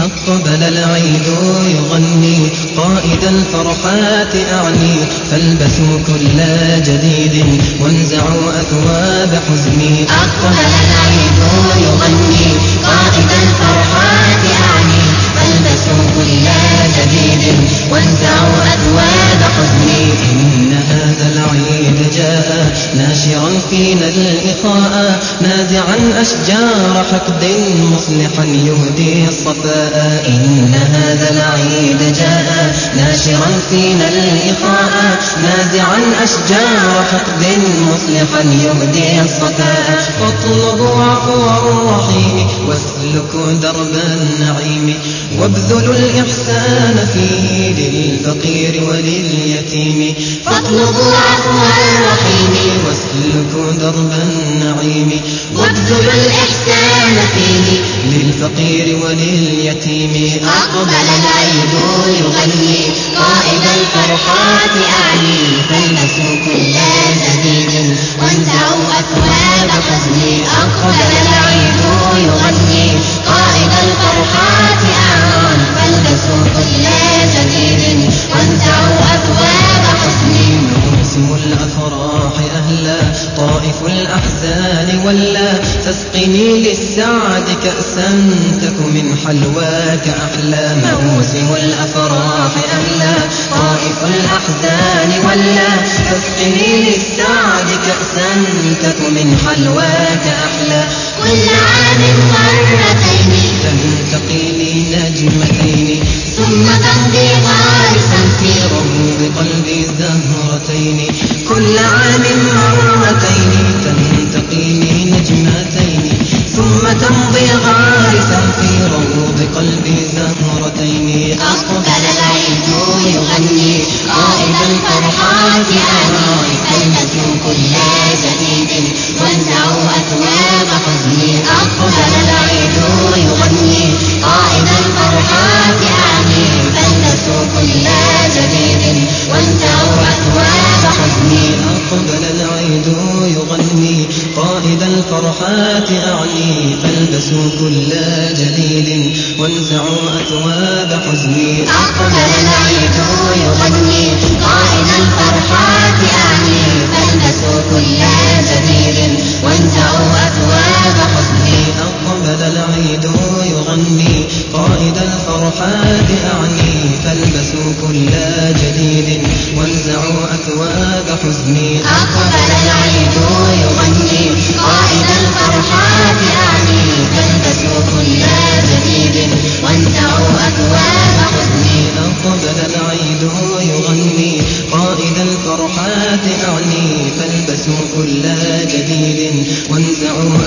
أقبل العيد يغني قائد الفرحات أعني فالبسوا كل جديد وانزعوا أثواب حزني. أقبل العيد يغني قائد جاء ناشرا فينا الإخاء نازعا أشجار حقد مصلحا يهدي الصفاء. إن هذا العيد جاء ناشرا فينا الإخاء نازعا أشجار حقد مصلحا يهدي الصفاء. واطلبوا عفو الرحيم واسلكوا درب النعيم. وابذلوا الإحسان فيه للفقير ولليتيم. فاطلبوا عفو الرحيم واسلكوا درب النعيم. وابذلوا الإحسان فيه للفقير ولليتيم. أقبل العيد يغني قائد الفرحات أعني. فالبسوا تسقني للسعد كأسا تك من حلواك أحلى موسم الأفراح أهلا طائف الأحزان ولا. تسقني للسعد كأسا تك من حلواك أحلى. كل عام مرتين تنتقي لي زهرتين أقبل العيد يغني قائد الفرحات أعني. فالبسوا كل جديد وانزعوا أثواب حزني أقبل العيد يغني قائد الفرحات أعني. فالبسوا وانزعوها